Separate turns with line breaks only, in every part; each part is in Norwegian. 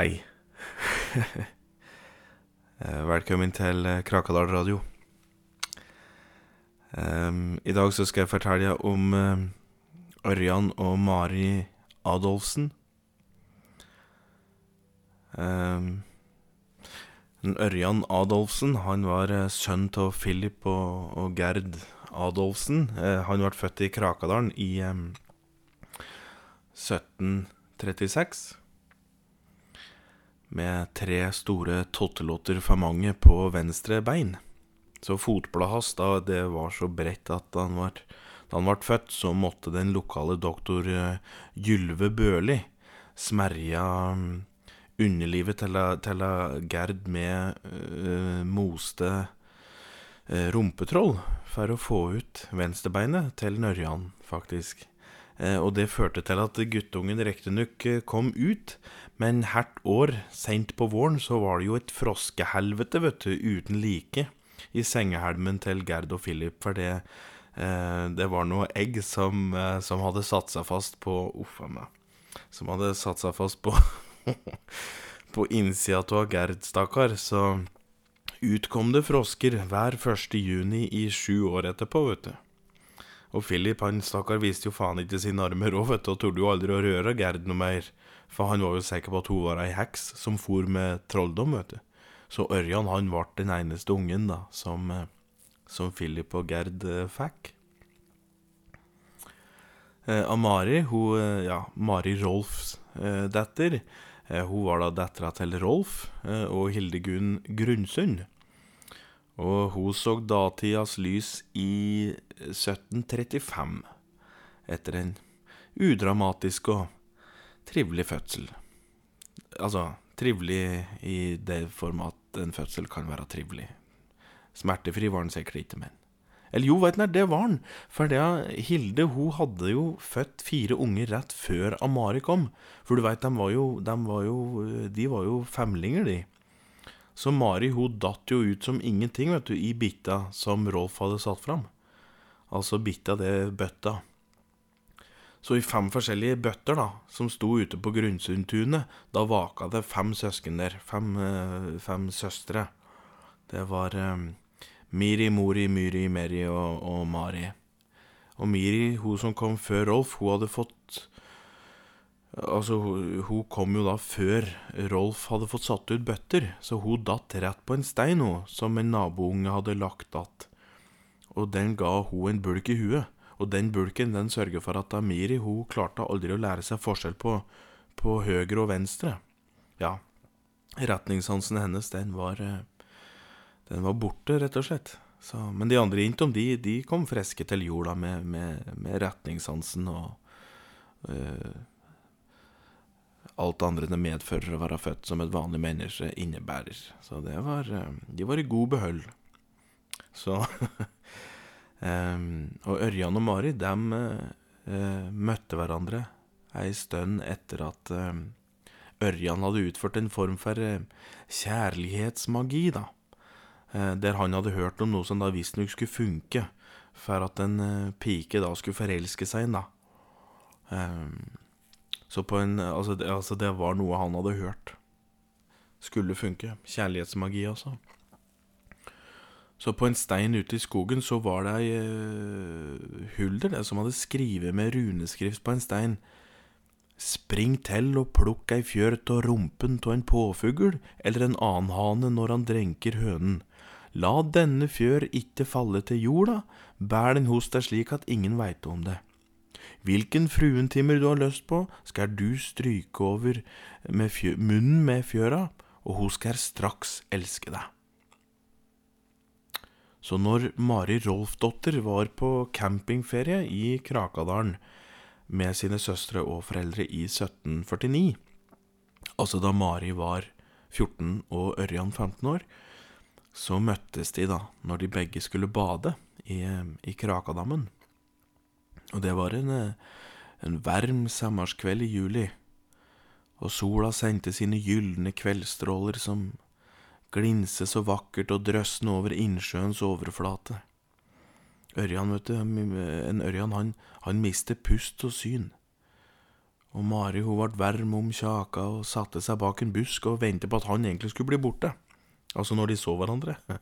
Hei. Eh, Velkommen til eh, Krakadal radio. Um, I dag så skal jeg fortelle om eh, Ørjan og Mari Adolfsen. Um, Ørjan Adolfsen han var sønn av Philip og, og Gerd Adolfsen. Uh, han ble født i Krakadalen i em, 1736 med tre store tottelotter for mange på venstre bein. Så fotbladet hans da, det var så bredt at han var, da han ble født, så måtte den lokale doktor eh, Gylve Børli smerja mm, underlivet til, til Gerd med uh, moste uh, rumpetroll for å få ut venstrebeinet til Nørjan, faktisk. Eh, og det førte til at guttungen riktignok eh, kom ut, men hvert år, seint på våren, så var det jo et froskehelvete, vet du, uten like i sengehelmen til Gerd og Philip, for det, eh, det var noe egg som, som hadde satt seg fast på Uff meg. Som hadde satt seg fast på På innsida av Gerd, stakkar. Så utkom det frosker hver 1. juni i sju år etterpå, vet du. Og Philip, han stakkar, viste jo faen ikke sine armer òg, vet du, og torde jo aldri å røre Gerd noe mer. For han var jo sikker på at hun var ei heks som for med trolldom, vet du. Så Ørjan, han ble den eneste ungen, da, som, eh, som Philip og Gerd eh, fikk. Eh, Amari, hun, eh, ja, Mari Rolfs eh, datter, eh, hun var da dattera til Rolf og Hildegunn Grunnsund. Og hun så datidas lys i 1735, etter en udramatisk og trivelig fødsel. Altså, trivelig i det form at en fødsel kan være trivelig. Smertefri var den sikkert ikke, men Eller jo, veit du, det var den. For det, Hilde hun hadde jo født fire unger rett før Amari kom. For du veit, de De de var jo femlinger, de. Så Mari hun datt jo ut som ingenting, vet du, i bitta som Rolf hadde satt fram. Altså bitta det bøtta. Så i fem forskjellige bøtter da, som sto ute på Grunnsundtunet, da vaka det fem søsken der. Fem, eh, fem søstre. Det var um, Miri, Mori, Myri, Meri og, og Mari. Og Miri, hun som kom før Rolf, hun hadde fått Altså, hun kom jo da før Rolf hadde fått satt ut bøtter, så hun datt rett på en stein, hun, som en nabounge hadde lagt att. Og den ga hun en bulk i huet. Og den bulken den sørger for at Amiri hun klarte aldri å lære seg forskjell på, på høyre og venstre. Ja, retningssansen hennes, den var eh, Den var borte, rett og slett. Så, men de andre intom, de, de kom friske til jorda med, med, med retningssansen og eh, alt andre det medfører å være født som et vanlig menneske innebærer. Så det var eh, De var i god behold. Så um, og Ørjan og Mari, dem uh, møtte hverandre ei stund etter at uh, Ørjan hadde utført en form for uh, kjærlighetsmagi, da. Eh, der han hadde hørt om noe som da visstnok skulle funke for at en eh, pike da skulle forelske seg i en, da. Em, så på en altså det, altså, det var noe han hadde hørt. Skulle funke. Kjærlighetsmagi, altså. Så på en stein ute i skogen så var det ei uh, hulder der som hadde skrevet med runeskrift på en stein. Spring til og plukk ei fjør av rumpen av en påfugl eller en annen hane når han drenker hønen. La denne fjør ikke falle til jorda, bær den hos deg slik at ingen veit om det. Hvilken fruentimmer du har lyst på, skal du stryke over med munnen med fjøra, og hun skal straks elske deg. Så når Mari Rolfdotter var på campingferie i Krakadalen med sine søstre og foreldre i 1749, altså da Mari var 14 og Ørjan 15 år, så møttes de da når de begge skulle bade i, i Krakadammen. Og det var en, eh, en varm sommerskveld i juli, og sola sendte sine gylne kveldsstråler som glinse så vakkert og drøsne over innsjøens overflate. Ørjan, vet du, en Ørjan, han, han mistet pust og syn. Og Mari hun ble varm om kjaka og satte seg bak en busk og ventet på at han egentlig skulle bli borte. Altså når de så hverandre.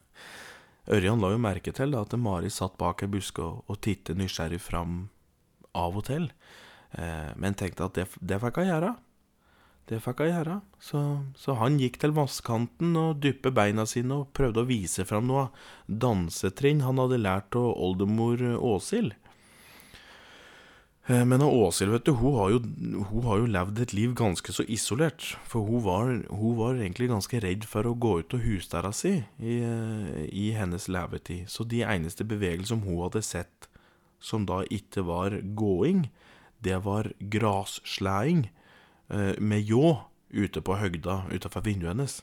Ørjan la jo merke til at Mari satt bak ei busk og, og tittet nysgjerrig fram av og til, eh, men tenkte at det, det fikk hun gjøre. Det fikk hun gjøre. Så, så, han gikk til vannkanten og dyppet beina sine og prøvde å vise fram noe dansetrinn han hadde lært av oldemor Åshild. Eh, men Åshild, vet du, hun har, jo, hun har, jo, levd et liv ganske så isolert. For hun var, hun var egentlig ganske redd for å gå ut av husdøra si i, eh, i, hennes levetid. Så de eneste bevegelsene hun hadde sett som da ikke var gåing, det var grasslæing eh, med ljå ute på høgda utenfor vinduet hennes.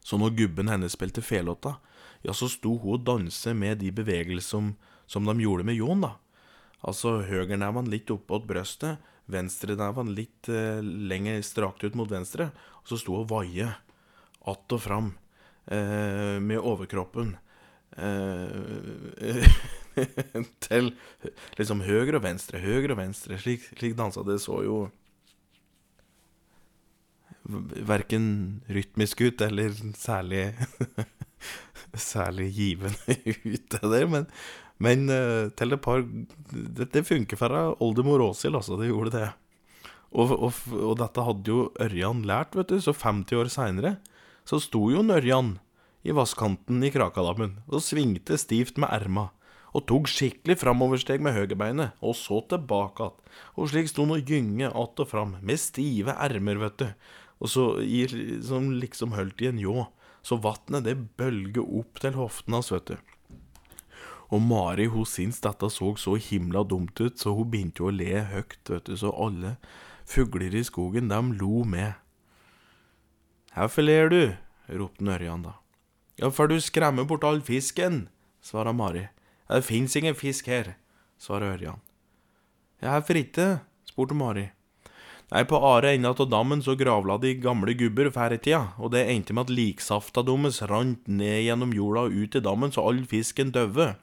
Så når gubben hennes spilte felåta, ja, så sto hun og danset med de bevegelser som, som de gjorde med ljåen, da. Altså høyreneven litt oppåt brøstet, venstreneven litt eh, lenger strakt ut mot venstre. Og så sto hun og vaie att og fram eh, med overkroppen eh, til liksom høyre og venstre, høyre og venstre. Slik, slik dansa det så jo verken rytmisk ut eller særlig særlig givende ut, det der. Men, men uh, til et par Det, det funker for oldemor Åshild, altså. Det gjorde det. Og, og, og, dette hadde jo Ørjan lært, vet du. Så 50 år seinere så sto jo Ørjan i vasskanten i Krakadammen og svingte stivt med erma. Og tok skikkelig framoversteg med høyrebeinet, og så tilbake att. Og slik sto han og gynge att og fram, med stive ermer, vet du. Og så i, som liksom holdt i en ljå. Så vatnet det bølget opp til hoften hans, vet du. Og Mari hun syntes dette så så himla dumt ut, så hun begynte jo å le høyt, vet du, så alle fugler i skogen, de lo med. Hvorfor ler du? ropte Ørjan da. Ja, for du skremmer bort all fisken, svarer Mari. Det fins ingen fisk her, svarer Ørjan. Ja, hvorfor ikke? spurte Mari. Nei, på are enda av dammen så gravla de gamle gubber før i tida, og det endte med at liksafta deres rant ned gjennom jorda og ut i dammen så all fisken døde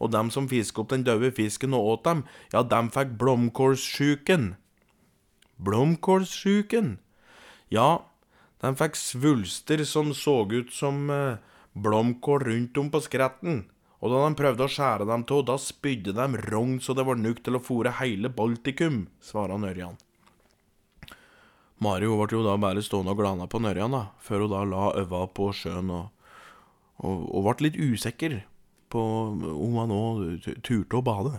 og dem som fisket opp den døde fisken og åt dem, ja, dem fikk blomkålsjuken. Blomkålsjuken? Ja, de fikk svulster som så ut som eh, blomkål rundt om på skretten. Og da de prøvde å skjære dem til, da spydde de rogn så det var nok til å fòre hele Baltikum, svarer Ørjan. Mario ble jo da bare stående og glana på Ørjan, da, før hun da la øva på sjøen og, og, og ble litt usikker på om han nå turte å bade.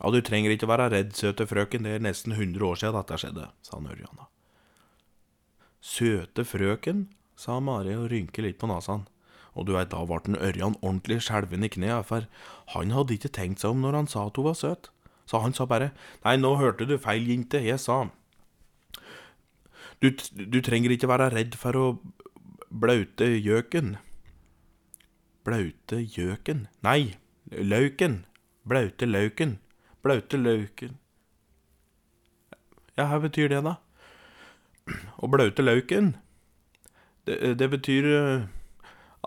Ja, du trenger ikke være redd, søte frøken, det er nesten 100 år siden dette skjedde, sa Ørjan da. Søte frøken, sa Mari og rynket litt på nesen. Og du veit, da ble Ørjan ordentlig skjelven i kneet, for han hadde ikke tenkt seg om når han sa at hun var søt. Så han sa bare, nei, nå hørte du feil, jente, jeg sa. Du, du trenger ikke være redd for å blaute gjøken. Blaute gjøken Nei, lauken. Blaute lauken. Blaute lauken Ja, hva betyr det, da? Å blaute lauken? Det, det betyr eh,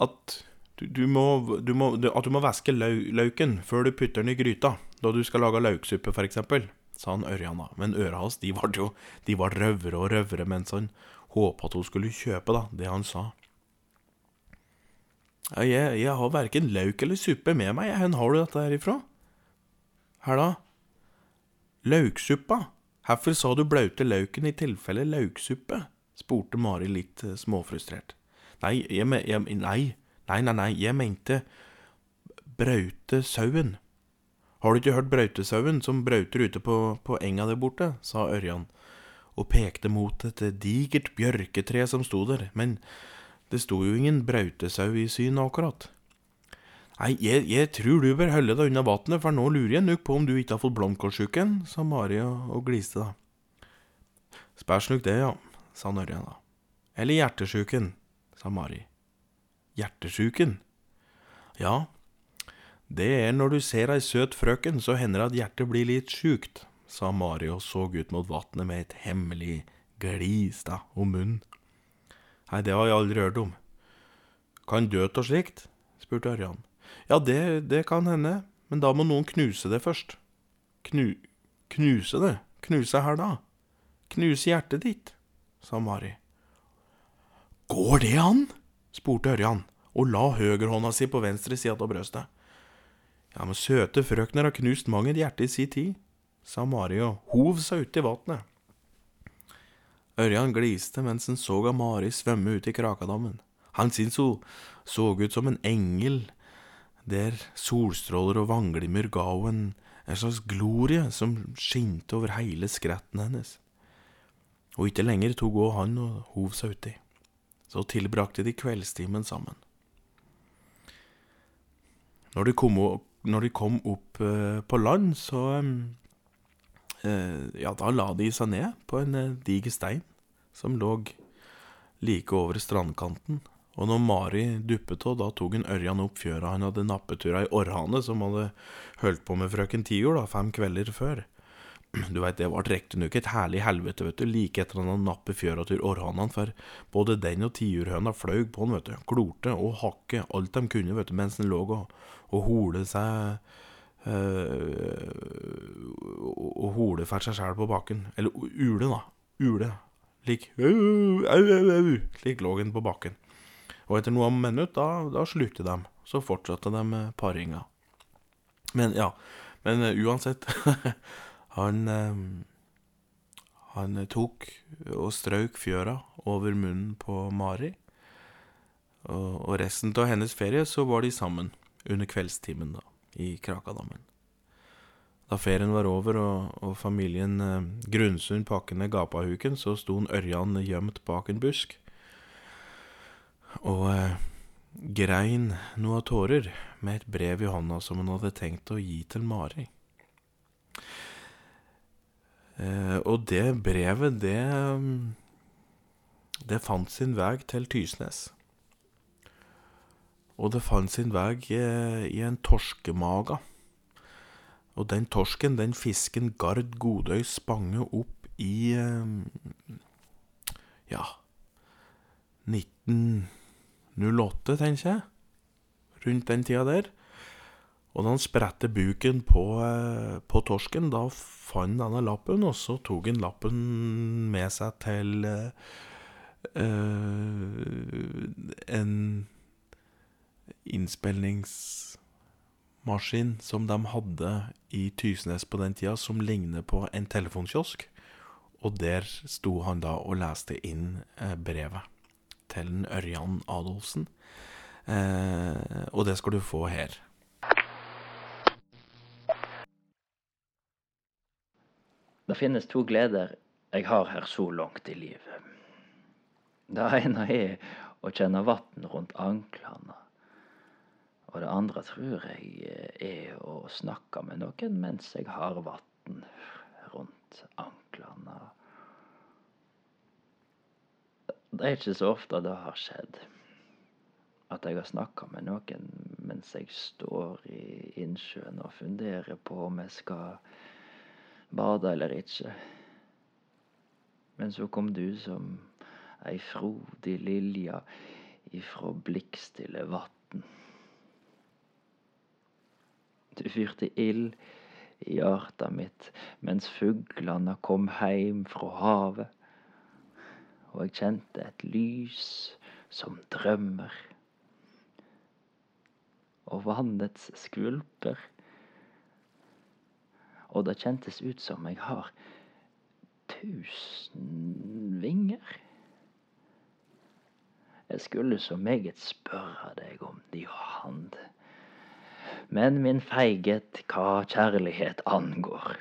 at du, du, må, du, må, at du må væske løken før du putter den i gryta, da du skal lage løksuppe, f.eks., sa han Ørjan da. Men øra hans de var jo de var røvere og røvere mens han håpa at hun skulle kjøpe da, det han sa. Jeg, jeg har verken løk eller suppe med meg. Hvor har du dette her ifra? Her da? Løksuppa? Hvorfor sa du blaute løken i tilfelle løksuppe? spurte Mari litt uh, småfrustrert. Nei, jeg, jeg, nei, nei, nei, nei, jeg mente braute sauen. Har du ikke hørt brautesauen som brauter ute på, på enga der borte? sa Ørjan, og pekte mot et digert bjørketre som sto der, men det sto jo ingen brautesau i synet akkurat. Nei, jeg, jeg, tror du bør holde deg unna vannet, for nå lurer jeg nok på om du ikke har fått blomkålsjuken, sa Mari og, og gliste da. Spørs nok det, ja, sa Ørjan da. Eller hjertesjuken, sa Mari. Hjertesjuken? Ja, det er når du ser ei søt frøken, så hender det at hjertet blir litt sjukt, sa Mari og så ut mot vatnet med et hemmelig glis da om munnen. Nei, det har jeg aldri hørt om. Kan dø av slikt? spurte Ørjan. Ja, det, det, kan hende, men da må noen knuse det først. Knu, knuse det? knuse her, da? Knuse hjertet ditt, sa Mari. Går det an? spurte Ørjan, og la høyrehånda si på venstre side av brøstet. Ja, men søte frøkner har knust mang et hjerte i si tid, sa Mari og hov seg uti vatnet. Ørjan gliste mens han så av Mari svømme ut i Krakadammen. Han syntes hun så ut som en engel, der solstråler og vannglimmer ga henne en, en slags glorie som skinte over hele skretten hennes. Og ikke lenger tok òg han og hov seg uti. Så tilbrakte de kveldstimen sammen. Når de kom, når de kom opp eh, på land, så eh, Ja, da la de seg ned på en eh, diger stein som lå like over strandkanten. Og når Mari duppet av, da tok hun Ørjan opp fjøra. Han hadde nappetura i Orrhane, som hadde holdt på med frøken Tior da, fem kvelder før. Du veit, det ble riktignok et herlig helvete, vet du, like etter han hadde nappet fjøra til orrhanan, for både den og tiurhøna fløy på han, vet du, klorte og hakke alt de kunne, vet du, mens han lå og, og hole seg øh, Og hole for seg sjæl på bakken. Eller ule, da. Ule. Lik au, au, au, au. Slik lå han på bakken. Og etter noen minutter, da, da sluttet de. Så fortsatte de paringa. Men ja, men uh, uansett Han eh, Han tok og strøk fjøra over munnen på Mari. Og, resten av hennes ferie så var de sammen under kveldstimen da, i Krakadammen. Da ferien var over og, og familien eh, Grunnsund ned gapahuken, så sto en Ørjan gjemt bak en busk. Og eh, grein noe av tårer med et brev i hånda som han hadde tenkt å gi til Mari. Eh, og det brevet, det Det fant sin vei til Tysnes. Og det fant sin vei eh, i en torskemage. Og den torsken, den fisken Gard Godøy spange opp i eh, Ja 1908, tenker jeg. Rundt den tida der. Og da han spredte buken på, eh, på, torsken, da fant han denne lappen, og så tok han lappen med seg til uh, en innspillingsmaskin som de hadde i Tysnes på den tida, som ligner på en telefonkiosk. Og der sto han da og leste inn brevet til Ørjan Adolfsen. Uh, og det skal du få her.
Det finnes to gleder jeg har her så langt i livet. Det ene er å kjenne vann rundt anklene. Og det andre tror jeg er å snakke med noen mens jeg har vann rundt anklene. Det er ikke så ofte det har skjedd at jeg har snakka med noen mens jeg står i innsjøen og funderer på om jeg skal bade eller ikke. Men så kom du som ei frodig lilje ifrå blikkstille vatn. Du fyrte ild i hjarta mitt mens fuglene kom heim fra havet. Og jeg kjente et lys som drømmer. Og vannets skvulper og det kjentes ut som jeg har tusen vinger. Jeg skulle så meget spørre deg om de hand. Men min feighet hva kjærlighet angår,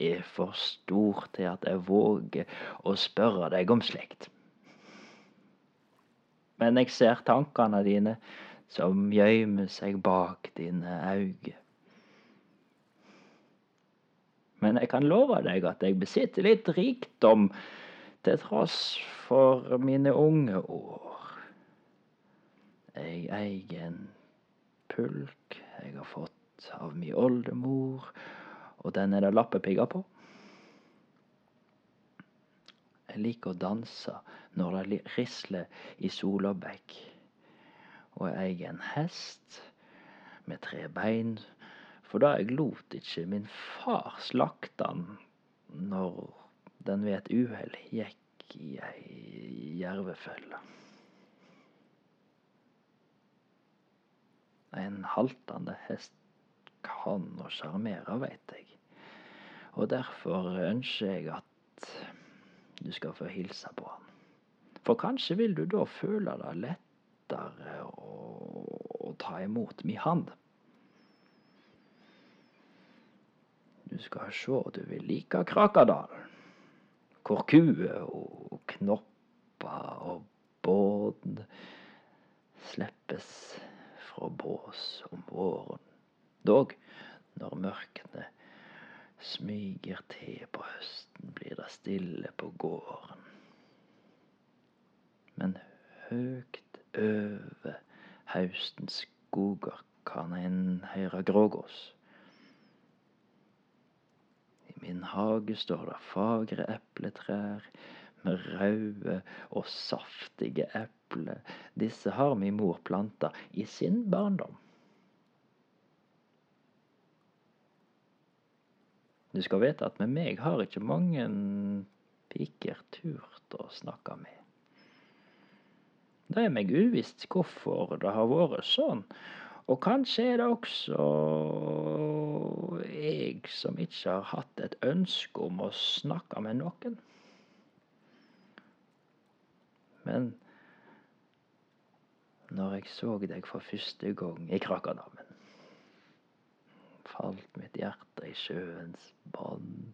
er for stor til at jeg våger å spørre deg om slekt. Men jeg ser tankene dine som gjøymer seg bak dine øyne. Men jeg kan love deg at jeg besitter litt rikdom til tross for mine unge år. Jeg eier en pulk jeg har fått av mi oldemor, og den er det lappepigger på. Jeg liker å danse når det risler i solabekk, og jeg eier en hest med tre bein for da jeg lot ikke min far slakte han når den ved et uhell gikk i ei jervefelle. En haltende hest kan å sjarmere, veit jeg. Og derfor ønsker jeg at du skal få hilse på han. For kanskje vil du da føle det lettere å, ta imot mi hand. Skal sjå du vil like Krakadalen. Hvor kuer og knopper og båd slippes fra bås om våren. Dog, når mørkene smyger til på høsten, blir det stille på gården. Men høgt over haustens skoger kan en høre grågås. I min hage står det fagre epletrær med røde og saftige epler. Disse har mi mor planta i sin barndom. Du skal vite at med meg har ikke mange piker turt å snakke med. Det er meg uvisst hvorfor det har vært sånn, og kanskje er det også jeg som ikke har hatt et ønske om å snakke med noen. Men når jeg så deg for første gang i Krakadammen, falt mitt hjerte i sjøens bånd.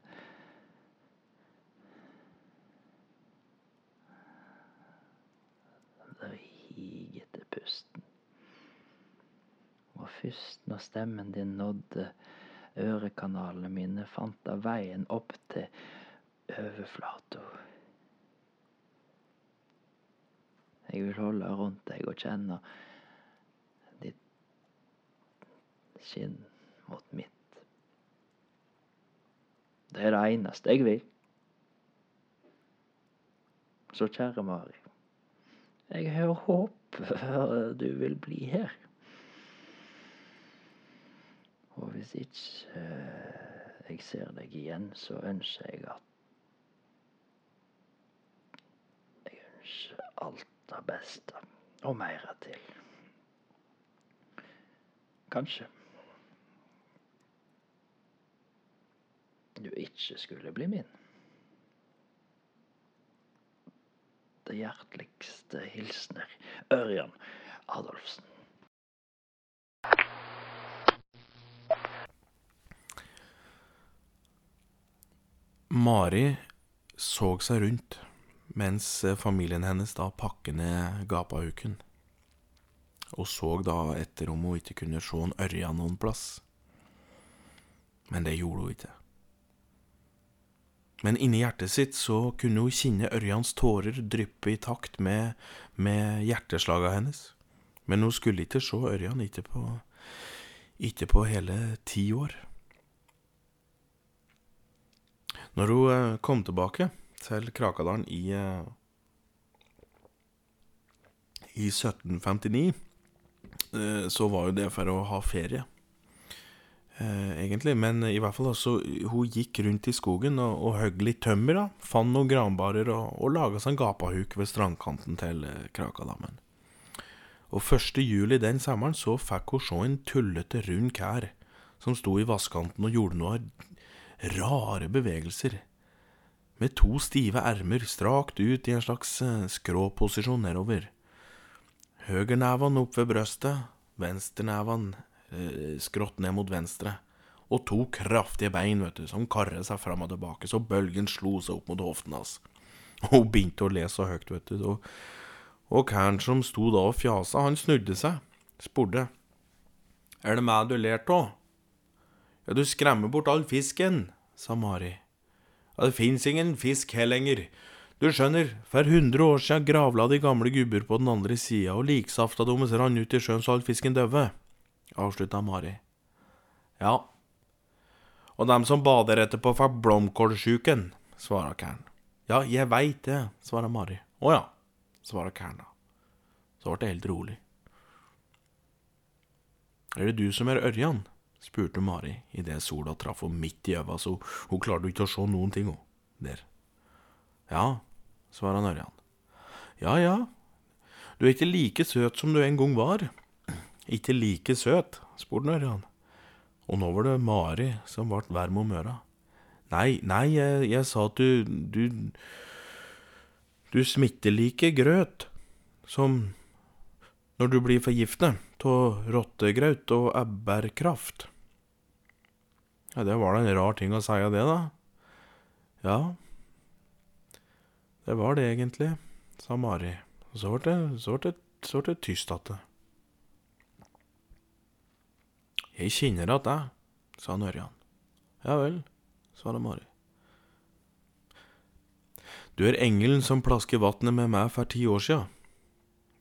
Den higete pusten. Og først når stemmen din nådde ørekanalene mine, fant da veien opp til overflata. Jeg vil holde rundt deg og kjenne ditt skinn mot mitt. Det er det eneste jeg vil. Så kjære Mari, jeg har håp du vil bli her. Og hvis ikke jeg ser deg igjen, så ønsker jeg at Jeg ønsker alt det beste, og mer til. Kanskje. du ikke skulle bli min. Det hjerteligste hilsener Ørjan Adolfsen.
Mari så seg rundt mens familien hennes da pakket ned gapahuken, og så da etter om hun ikke kunne se en ørja noen plass. Men det gjorde hun ikke. Men inni hjertet sitt så kunne hun kjenne Ørjans tårer dryppe i takt med, med hjerteslaga hennes. Men hun skulle ikke se Ørjan, ikke på, ikke på hele ti år. Når hun eh, kom tilbake til Krakadalen i, eh, i 1759, eh, så var jo det for å ha ferie egentlig. Men i hvert fall også hun gikk rundt i skogen og, og høgg litt tømmer. da, Fant noen granbarer og, og laga seg en gapahuk ved strandkanten til Krakadammen. Og 1. juli den sommeren så fikk hun se en tullete, rund kær som sto i vannkanten og gjorde noen rare bevegelser. Med to stive ermer strakt ut i en slags eh, skråposisjon nedover. Høyrenevene opp ved brøstet, venstrenevene eh, skrått ned mot venstre. Og to kraftige bein vet du, som karret seg fram og tilbake, så bølgen slo seg opp mot hoften hans. Hun begynte å le så høyt, vet du. Og, og karen som sto da og fjasa, han snudde seg, spurte. Er det meg du ler av? Ja, du skremmer bort all fisken, sa Mari. Ja, det fins ingen fisk her lenger. Du skjønner, for hundre år siden gravla de gamle gubber på den andre sida, og liksafta deres rant ut i sjøen så all fisken døde, avslutta Mari. Ja, og dem som bader etterpå får blomkålsjuken, svarer Kern. Ja, jeg veit det, svarer Mari. Å ja, svarer Kern da. Så ble det helt rolig. Er det du som er Ørjan? Spurte Mari idet sola traff henne midt i øva, så hun klarte ikke å se noen ting. Der. Ja, svara Ørjan. Ja ja, du er ikke like søt som du en gang var. Ikke like søt, spurte Ørjan. Og nå var det Mari som ble varm om øra. Nei, nei, jeg, jeg sa at du, du Du smitter like grøt som når du blir forgiftet av rottegraut og ebberkraft. Ja, det var da en rar ting å si av det, da. Ja, det var det egentlig, sa Mari. Og så ble det, så ble det, tyst igjen. Jeg kjenner at deg, sa Ørjan. Ja vel, svarte Mari. Du er engelen som plasker vannet med meg for ti år sia.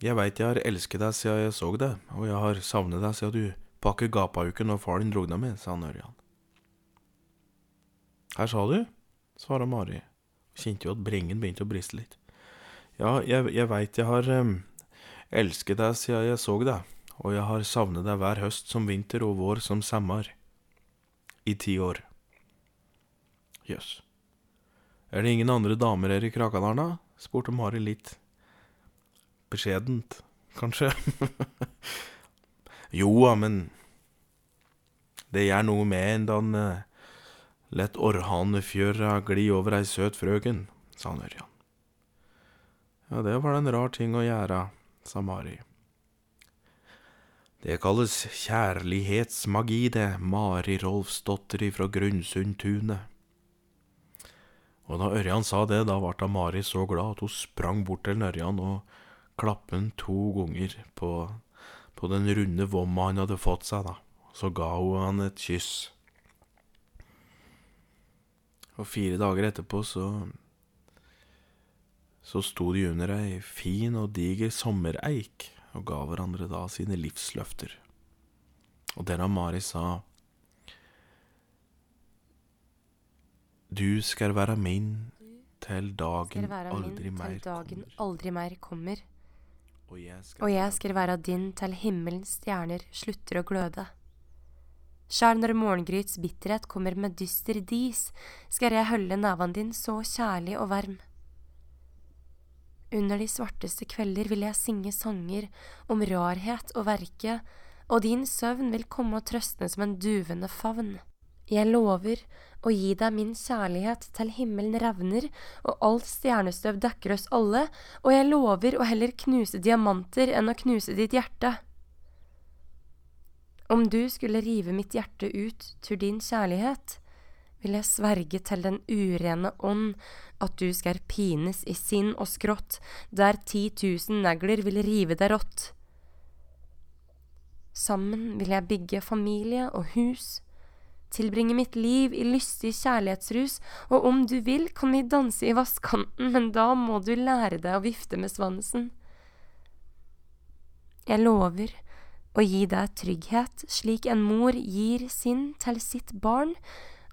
Jeg veit jeg har elsket deg siden jeg så deg, og jeg har savnet deg siden du pakker gapauken og far din drog deg med, sa Ørjan. Her sa du, svarte Mari, kjente jo at brengen begynte å briste litt. Ja, jeg, jeg veit jeg har um, elsket deg siden jeg så deg, og jeg har savnet deg hver høst som vinter og vår som sommer. I ti år. Jøss. Yes. Er det ingen andre damer her i Krakadalen, da? spurte Mari litt beskjedent, kanskje. jo da, men det gjør noe med en da en uh, lett orrhanefjøra gli over ei søt frøken, sa Ørjan. Ja, det var en rar ting å gjøre, sa Mari. Det kalles kjærlighetsmagi, det, Mari Rolfsdotter ifra Grunnsundtunet. Og da Ørjan sa det, da ble Mari så glad at hun sprang bort til Ørjan og klappet han to ganger på, på den runde vomma han hadde fått seg, da. Så ga hun han et kyss. Og fire dager etterpå så så sto de under ei fin og diger sommereik og ga hverandre da sine livsløfter. Og derav Mari sa Du skal være min til dagen aldri mer
dagen aldri mer kommer.
Og jeg skal,
Og jeg skal være din til himmelens stjerner slutter å gløde. Sjæl når morgengryts bitterhet kommer med dyster dis, skal jeg holde neven din så kjærlig og varm. Under de svarteste kvelder vil jeg synge sanger om rarhet og verke, og din søvn vil komme og trøstne som en duvende favn. Jeg lover å gi deg min kjærlighet til himmelen revner og alt stjernestøv dekker oss alle, og jeg lover å heller knuse diamanter enn å knuse ditt hjerte. Om du skulle rive mitt hjerte ut til din kjærlighet, vil jeg sverge til den urene ånd at du skal pines i sinn og skrått, der ti tusen negler vil rive deg rått. Sammen vil jeg bygge familie og hus, tilbringe mitt liv i lystig kjærlighetsrus, og om du vil, kan vi danse i vannkanten, men da må du lære deg å vifte med svansen. Jeg lover å gi deg trygghet, slik en mor gir sin til sitt barn,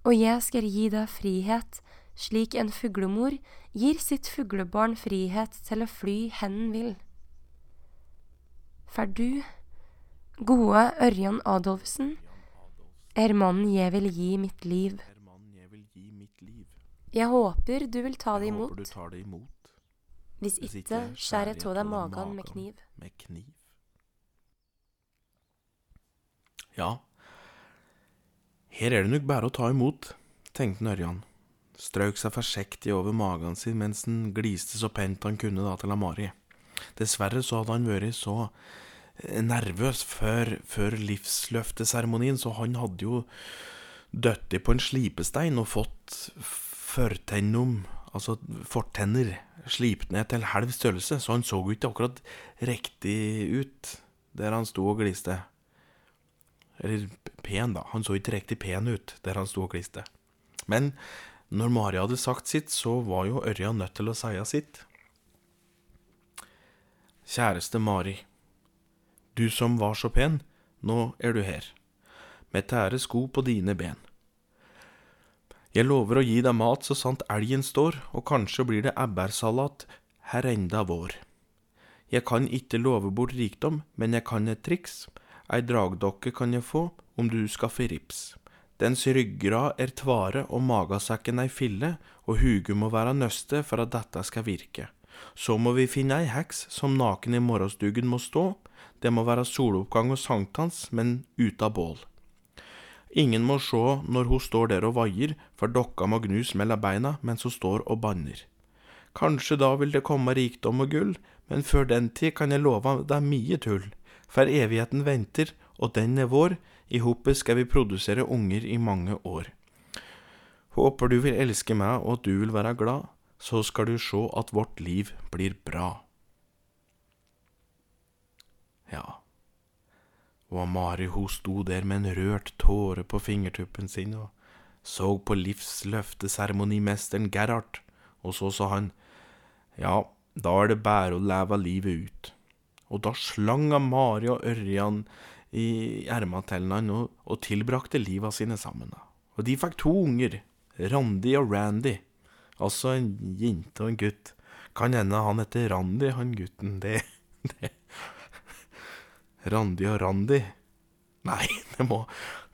og jeg skal gi deg frihet, slik en fuglemor gir sitt fuglebarn frihet til å fly hen vil. For du, gode Ørjan Adolfsen, er mannen jeg vil gi mitt liv.
jeg
håper du vil ta det imot, Hvis ikke skjærer jeg av deg magen med kniv.
Med kniv. Ja, her er det nok bare å ta imot, tenkte Ørjan. Strøk seg forsiktig over magen sin mens han gliste så pent han kunne da til Amari. Dessverre så hadde han vært så eh, nervøs før, før livsløfteseremonien, så han hadde jo dødd på en slipestein og fått førtennom, altså fortenner, slipt ned til halv størrelse, så han så jo ikke akkurat riktig ut der han sto og gliste. Eller pen, da. Han så ikke riktig pen ut der han sto og kliste. Men når Mari hadde sagt sitt, så var jo Ørjan nødt til å si sitt. Kjæreste Mari. Du som var så pen, nå er du her. Med tære sko på dine ben. Jeg lover å gi deg mat så sant elgen står, og kanskje blir det ebbersalat her enda vår. Jeg kan ikke love bort rikdom, men jeg kan et triks. Ei dragdokke kan jeg få om du skaffer rips. Dens ryggrad er tvare og magasekken ei fille, og huget må være nøste for at dette skal virke. Så må vi finne ei heks som naken i morgenstugen må stå, det må være soloppgang og sankthans, men ute av bål. Ingen må sjå når hun står der og vaier, for dokka må gnus mellom beina mens hun står og banner. Kanskje da vil det komme rikdom og gull, men før den tid kan jeg love deg mye tull, for evigheten venter, og den er vår, i hopet skal vi produsere unger i mange år. Håper du vil elske meg og at du vil være glad, så skal du sjå at vårt liv blir bra. Ja, og Mari hun sto der med en rørt tåre på fingertuppen sin og så på livsløfteseremonimesteren Gerhard, og så sa han, ja, da er det bare å leve livet ut. Og da slang Mari og Ørjan i erma til han og, og tilbrakte livet sine sammen. Og de fikk to unger, Randi og Randy. Altså en jente og en gutt. Kan hende han heter Randi, han gutten. Det, det. Randi og Randi. Nei, det må,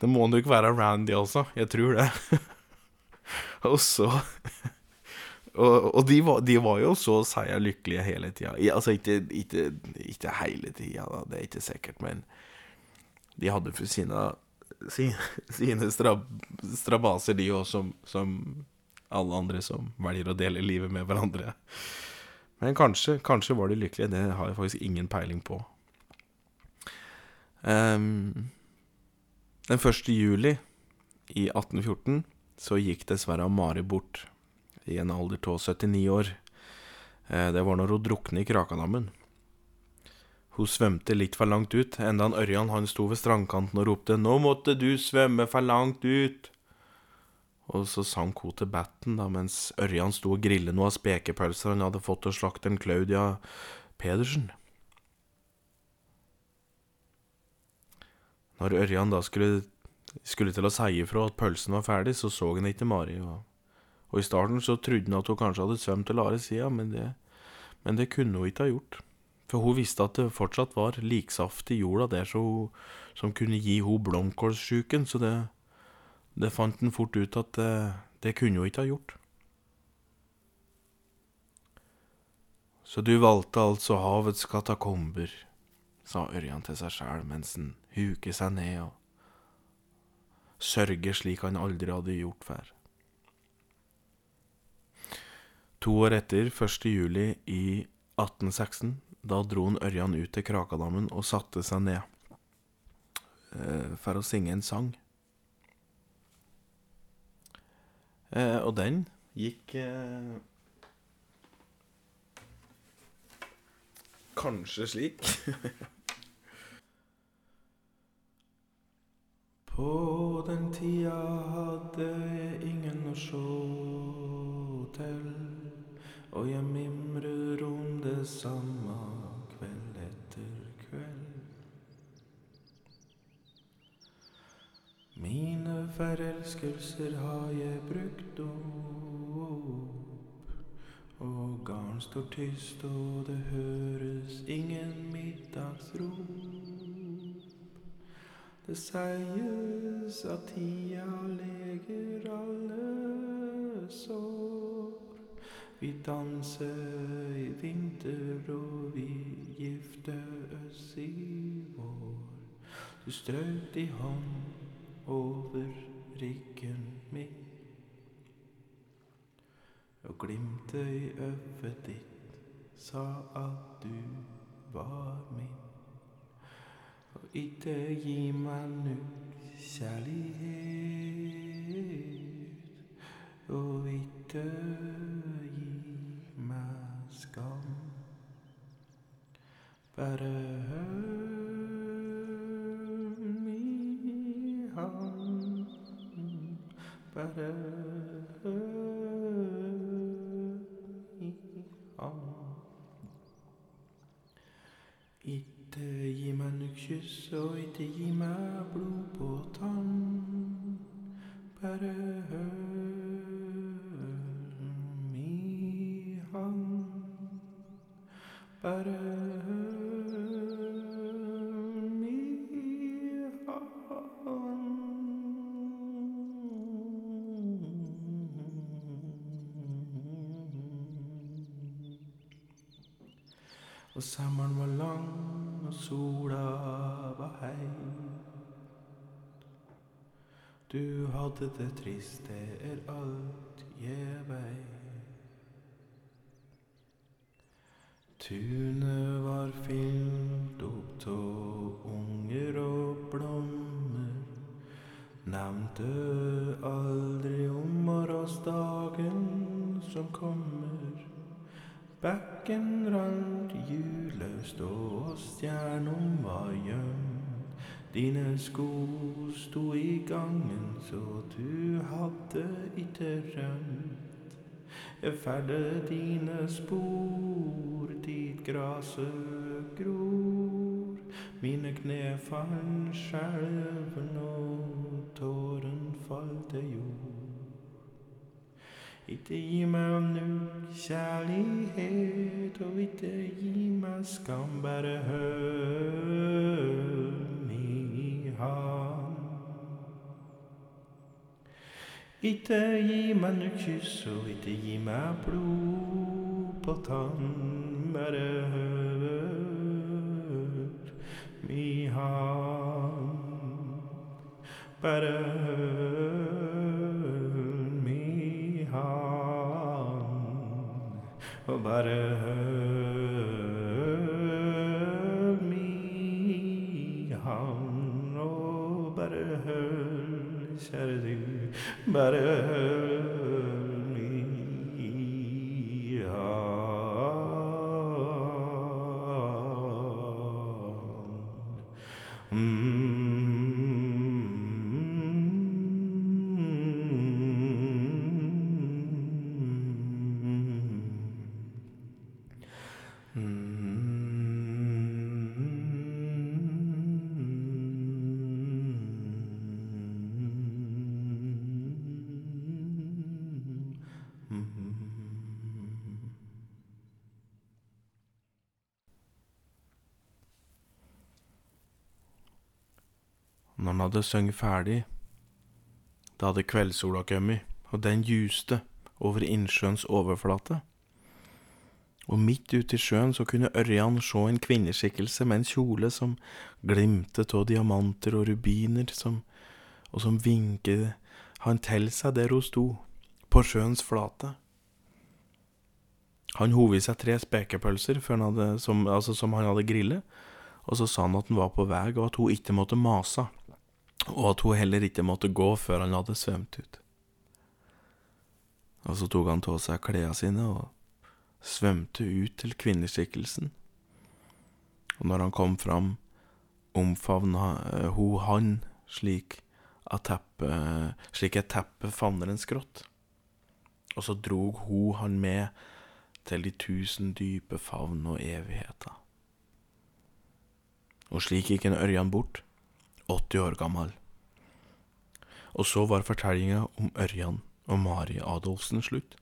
det må nok være Randy også. Jeg tror det. og så Og, og de, var, de, var, jo så si lykkelige hele tida. Altså ikke, ikke, ikke hele tida, det er ikke sikkert, men de hadde for sine, sine strabaser, de òg, som, som, alle andre som velger å dele livet med hverandre. Men kanskje, kanskje var de lykkelige. Det har jeg faktisk ingen peiling på. Um, den 1. juli i 1814 så gikk dessverre Mari bort i en alder av 79 år. Uh, det var når hun druknet i Krakadammen. Hun svømte litt for langt ut, enda han Ørjan han sto ved strandkanten og ropte 'Nå måtte du svømme for langt ut'. Og så sank hun til batten, da, mens Ørjan sto og grillet noe av spekepølser han hadde fått av slakteren Claudia Pedersen. Når Ørjan da skulle, skulle til å si ifra at pølsen var ferdig, så så han ikke Mari. Og, og i starten så trodde han at hun kanskje hadde svømt til andre sida, men, men det kunne hun ikke ha gjort. For hun visste at det fortsatt var liksaft i jorda der hun, som kunne gi henne blomkålsjuken, så det, det fant han fort ut at det, det kunne hun ikke ha gjort. Så du valgte altså havets katakomber, sa Ørjan til seg sjæl mens han huker seg ned og sørger slik han aldri hadde gjort før. To år etter, 1. juli i 1816, da dro han Ørjan ut til Krakadammen og satte seg ned eh, for å synge en sang. Eh, og den gikk eh, kanskje slik På den tida hadde jeg ingen å sjå til, og jeg mimrer om det samme kveld etter kveld. Mine forelskelser har jeg brukt opp, og garn står tyst, og det høres ingen middagsrop. Det sies at tida leger alle sår. Vi danser i vinter, og vi gifter oss i vår. Du strøk i hånd over ryggen min. Og glimtet i øyet ditt sa at du var min og ikke gi meg nu kjærlighet. Og ikke meg skam. Bare hør mi hand. Bare hør mi hand. Ikke gi meg nok kyss, og ikke gi meg blod på tann. Bare hør Bare hør mi Og sommeren var lang, og sola var hei. Du hadde det trist, det er alt jeg veit. Tunet var fylt opp tå unger og blommer. Nevnte aldri om morgensdagen som kommer. Bekken rant hjuløst, og stjernom var gjemt. Dine sko sto i gangen, så du hadde ikke rømt. Jeg følger dine spor dit graset gror. Mine kne falt skjelven, og tåren falt til jord. Ikke gi meg nu kjærlighet, og ikke gi meg skam, bare hør Ikke gi meg nu kyss, og ikke gi meg blod på tann, bare hør mi hand. Bare hør mi hand, og bare hør bare han hadde sunget ferdig, da hadde kveldssola kommet, og den ljuste over innsjøens overflate. Og midt ute i sjøen så kunne Ørjan se en kvinneskikkelse med en kjole som glimtet av diamanter og rubiner, som, og som vinket han til seg der hun sto, på sjøens flate. Han hov i seg tre spekepølser som, altså som han hadde grillet, og så sa han at han var på vei, og at hun ikke måtte mase, og at hun heller ikke måtte gå før han hadde svømt ut. Og så tok han av seg klærne sine og svømte ut til kvinneskikkelsen. Og når han kom fram, omfavna eh, hun han slik at teppet, slik et teppe favner en skrått. Og så drog hun han med til de tusen dype favn og evigheter. Og slik gikk en Ørjan bort, 80 år gammel. Og så var fortellinga om Ørjan og Mari Adolfsen slutt.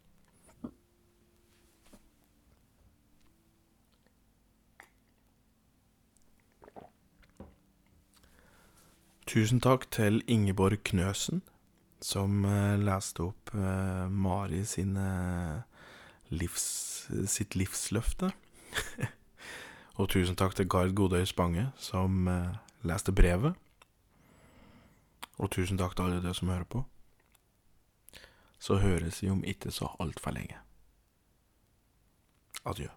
Tusen takk til Ingeborg Knøsen, som eh, leste opp eh, Mari sine livs, sitt livsløfte. Og tusen takk til Gard Godøy Spange, som eh, leste brevet og tusen takk til alle dere som hører på. Så høres vi om ikke så altfor lenge. Adjø.